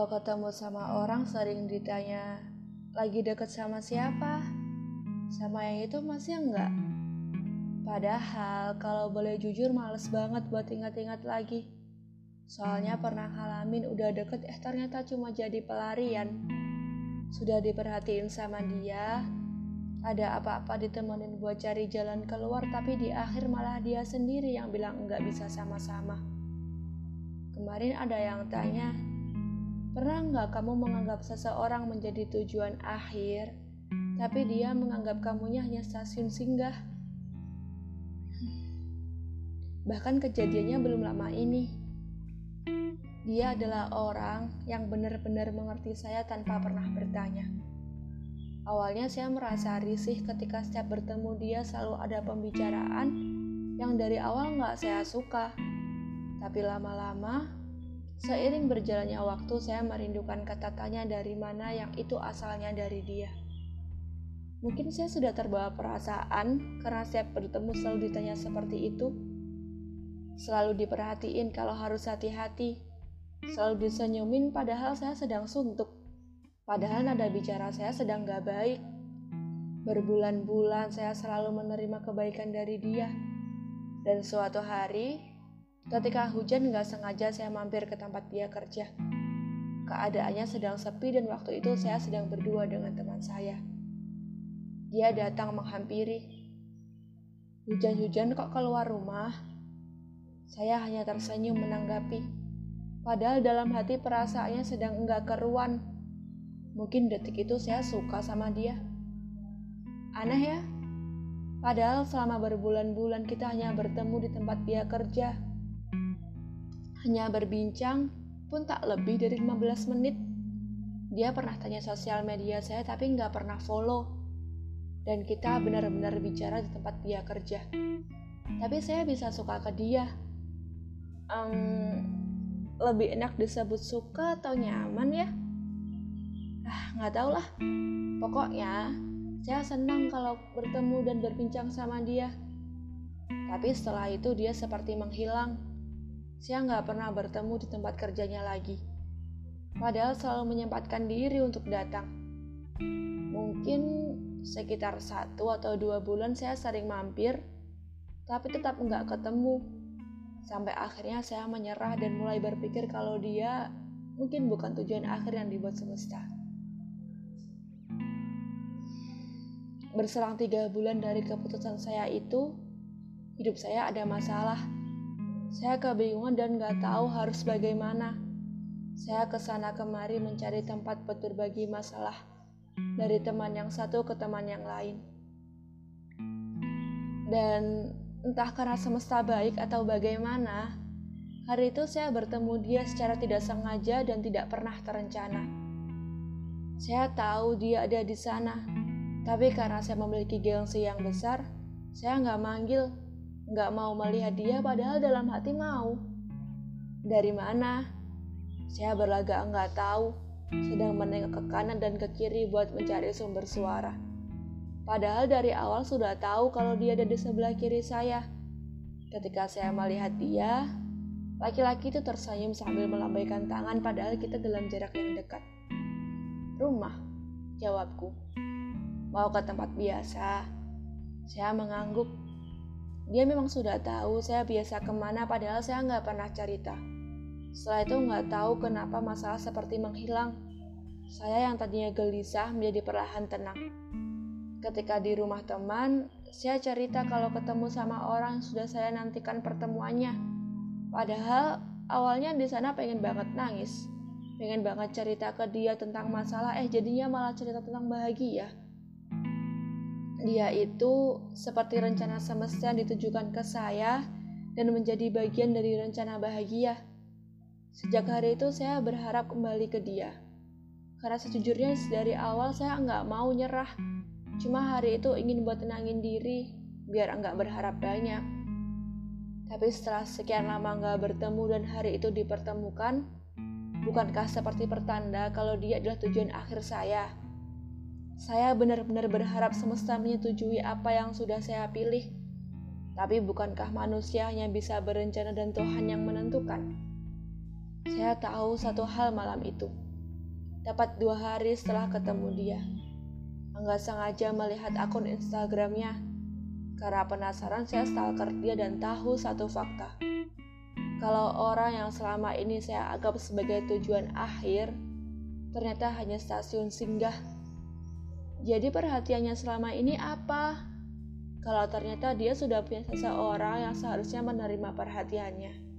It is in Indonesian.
Kalau ketemu sama orang sering ditanya, lagi deket sama siapa? Sama yang itu masih enggak? Padahal kalau boleh jujur males banget buat ingat-ingat lagi. Soalnya pernah ngalamin udah deket eh ternyata cuma jadi pelarian. Sudah diperhatiin sama dia, ada apa-apa ditemenin buat cari jalan keluar tapi di akhir malah dia sendiri yang bilang enggak bisa sama-sama. Kemarin ada yang tanya, pernah nggak kamu menganggap seseorang menjadi tujuan akhir, tapi dia menganggap kamunya hanya stasiun singgah? Bahkan kejadiannya belum lama ini. Dia adalah orang yang benar-benar mengerti saya tanpa pernah bertanya. Awalnya saya merasa risih ketika setiap bertemu dia selalu ada pembicaraan yang dari awal nggak saya suka. Tapi lama-lama, seiring berjalannya waktu saya merindukan kata tanya dari mana yang itu asalnya dari dia. Mungkin saya sudah terbawa perasaan karena setiap bertemu selalu ditanya seperti itu. Selalu diperhatiin kalau harus hati-hati Selalu disenyumin padahal saya sedang suntuk. Padahal nada bicara saya sedang gak baik. Berbulan-bulan saya selalu menerima kebaikan dari dia. Dan suatu hari, ketika hujan gak sengaja saya mampir ke tempat dia kerja. Keadaannya sedang sepi dan waktu itu saya sedang berdua dengan teman saya. Dia datang menghampiri. Hujan-hujan kok keluar rumah? Saya hanya tersenyum menanggapi. Padahal dalam hati perasaannya sedang enggak keruan. Mungkin detik itu saya suka sama dia. Aneh ya? Padahal selama berbulan-bulan kita hanya bertemu di tempat dia kerja. Hanya berbincang pun tak lebih dari 15 menit. Dia pernah tanya sosial media saya tapi nggak pernah follow. Dan kita benar-benar bicara di tempat dia kerja. Tapi saya bisa suka ke dia. Um, lebih enak disebut suka atau nyaman ya? Ah, nggak tau lah. Pokoknya saya senang kalau bertemu dan berbincang sama dia. Tapi setelah itu dia seperti menghilang. Saya nggak pernah bertemu di tempat kerjanya lagi. Padahal selalu menyempatkan diri untuk datang. Mungkin sekitar satu atau dua bulan saya sering mampir, tapi tetap nggak ketemu. Sampai akhirnya saya menyerah dan mulai berpikir kalau dia mungkin bukan tujuan akhir yang dibuat semesta. Berselang tiga bulan dari keputusan saya itu, hidup saya ada masalah. Saya kebingungan dan gak tahu harus bagaimana. Saya ke sana kemari mencari tempat buat bagi masalah dari teman yang satu ke teman yang lain. Dan Entah karena semesta baik atau bagaimana, hari itu saya bertemu dia secara tidak sengaja dan tidak pernah terencana. Saya tahu dia ada di sana, tapi karena saya memiliki gengsi yang besar, saya nggak manggil, nggak mau melihat dia padahal dalam hati mau. Dari mana? Saya berlagak nggak tahu, sedang menengok ke kanan dan ke kiri buat mencari sumber suara. Padahal dari awal sudah tahu kalau dia ada di sebelah kiri saya. Ketika saya melihat dia, laki-laki itu tersenyum sambil melambaikan tangan padahal kita dalam jarak yang dekat. Rumah, jawabku. Mau ke tempat biasa. Saya mengangguk. Dia memang sudah tahu saya biasa ke mana padahal saya nggak pernah cerita. Setelah itu nggak tahu kenapa masalah seperti menghilang. Saya yang tadinya gelisah menjadi perlahan tenang. Ketika di rumah teman, saya cerita kalau ketemu sama orang sudah saya nantikan pertemuannya. Padahal awalnya di sana pengen banget nangis, pengen banget cerita ke dia tentang masalah, eh jadinya malah cerita tentang bahagia. Dia itu seperti rencana semesta yang ditujukan ke saya dan menjadi bagian dari rencana bahagia. Sejak hari itu saya berharap kembali ke dia. Karena sejujurnya dari awal saya nggak mau nyerah Cuma hari itu ingin buat tenangin diri, biar enggak berharap banyak. Tapi setelah sekian lama enggak bertemu dan hari itu dipertemukan, bukankah seperti pertanda kalau dia adalah tujuan akhir saya? Saya benar-benar berharap semesta menyetujui apa yang sudah saya pilih. Tapi bukankah manusia hanya bisa berencana dan Tuhan yang menentukan? Saya tahu satu hal malam itu Tepat dua hari setelah ketemu dia. Enggak sengaja melihat akun Instagramnya. Karena penasaran saya stalker dia dan tahu satu fakta. Kalau orang yang selama ini saya anggap sebagai tujuan akhir, ternyata hanya stasiun singgah. Jadi perhatiannya selama ini apa? Kalau ternyata dia sudah punya seseorang yang seharusnya menerima perhatiannya.